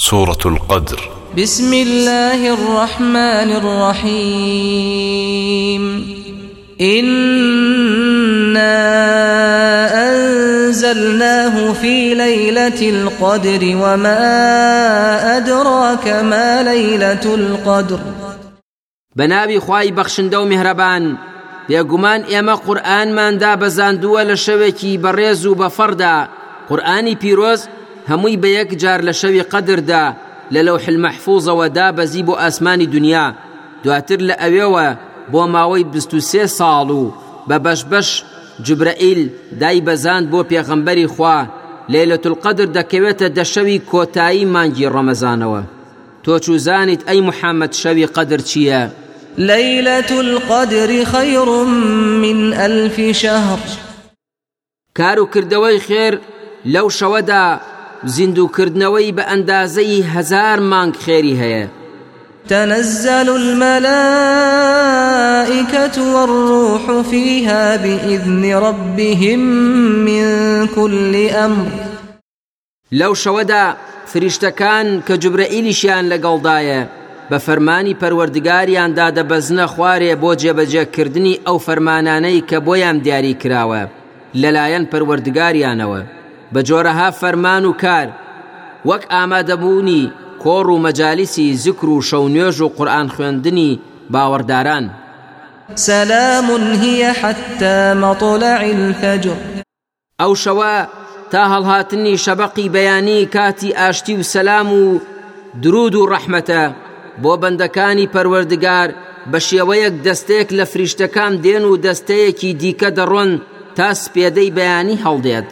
سورة القدر. بسم الله الرحمن الرحيم. إنا أنزلناه في ليلة القدر وما أدراك ما ليلة القدر. بەناوی خوای بەخشندە و میهرەبان بێگومان ئێمە قورئانماندا بەزاندووە لە شەوێکی بەڕێز و بەفەردا قورئانی پیرۆز هەمووی بە یەک جار لە شەوی قەدردا لە لەو حلمەحفوظەوە دابەزی بۆ ئاسمانی دنیا. دواتر لە ئەوێوە بۆ ماوەی بستوسێ ساڵ و بە بەشبەش جبرائیل دای بەزاند بۆ پێغەمبەری خوا لەیلەت القدر دەکەوێتە دەشەوی کۆتایی مانگی ڕەمەزانەوە. تۆ چوزانیت ئەی محەممەد شەوی قەدر چییە؟ ليلة القدر خير من ألف شهر کار و کردەوەی خێر لەو شەوەدا زیندووکردنەوەی بە ئەندازەی هەزار مانگ خێری هەیە. تنزل الملائكة والروح فيها بإذن ربهم من كل أمر. لەو شەوەدا فریشتەکان کە جوبرەئیلیشیان لەگەڵدایە بە فەرمانی پەروەردگاریاندا دەبەزنە خوارێ بۆ جێبەجێکردنی ئەو فەرمانانەی کە بۆیان دیاری کراوە لەلایەن پەروەردگاریانەوە. بە جۆرەها فەرمان و کار. وەک ئامادەبوونی کۆڕ و مەجالیسی زیکر و شەونێژ و قورآن خوێندنی باوەڕداران. سلام هي حتى مطلع الفجر. ئەو شەوە تا هەڵهاتنی شەبقی بەیانی کاتی ئاشتی و سەسلام و درود و ڕەحمەتە بۆ بەندەکانی پەروەردگار بە شێوەیەک دەستەیەک لە فریشتەکان دێن و دەستەیەکی دیکە دەڕۆن تا سپێدەی بەیانی هەڵدێت.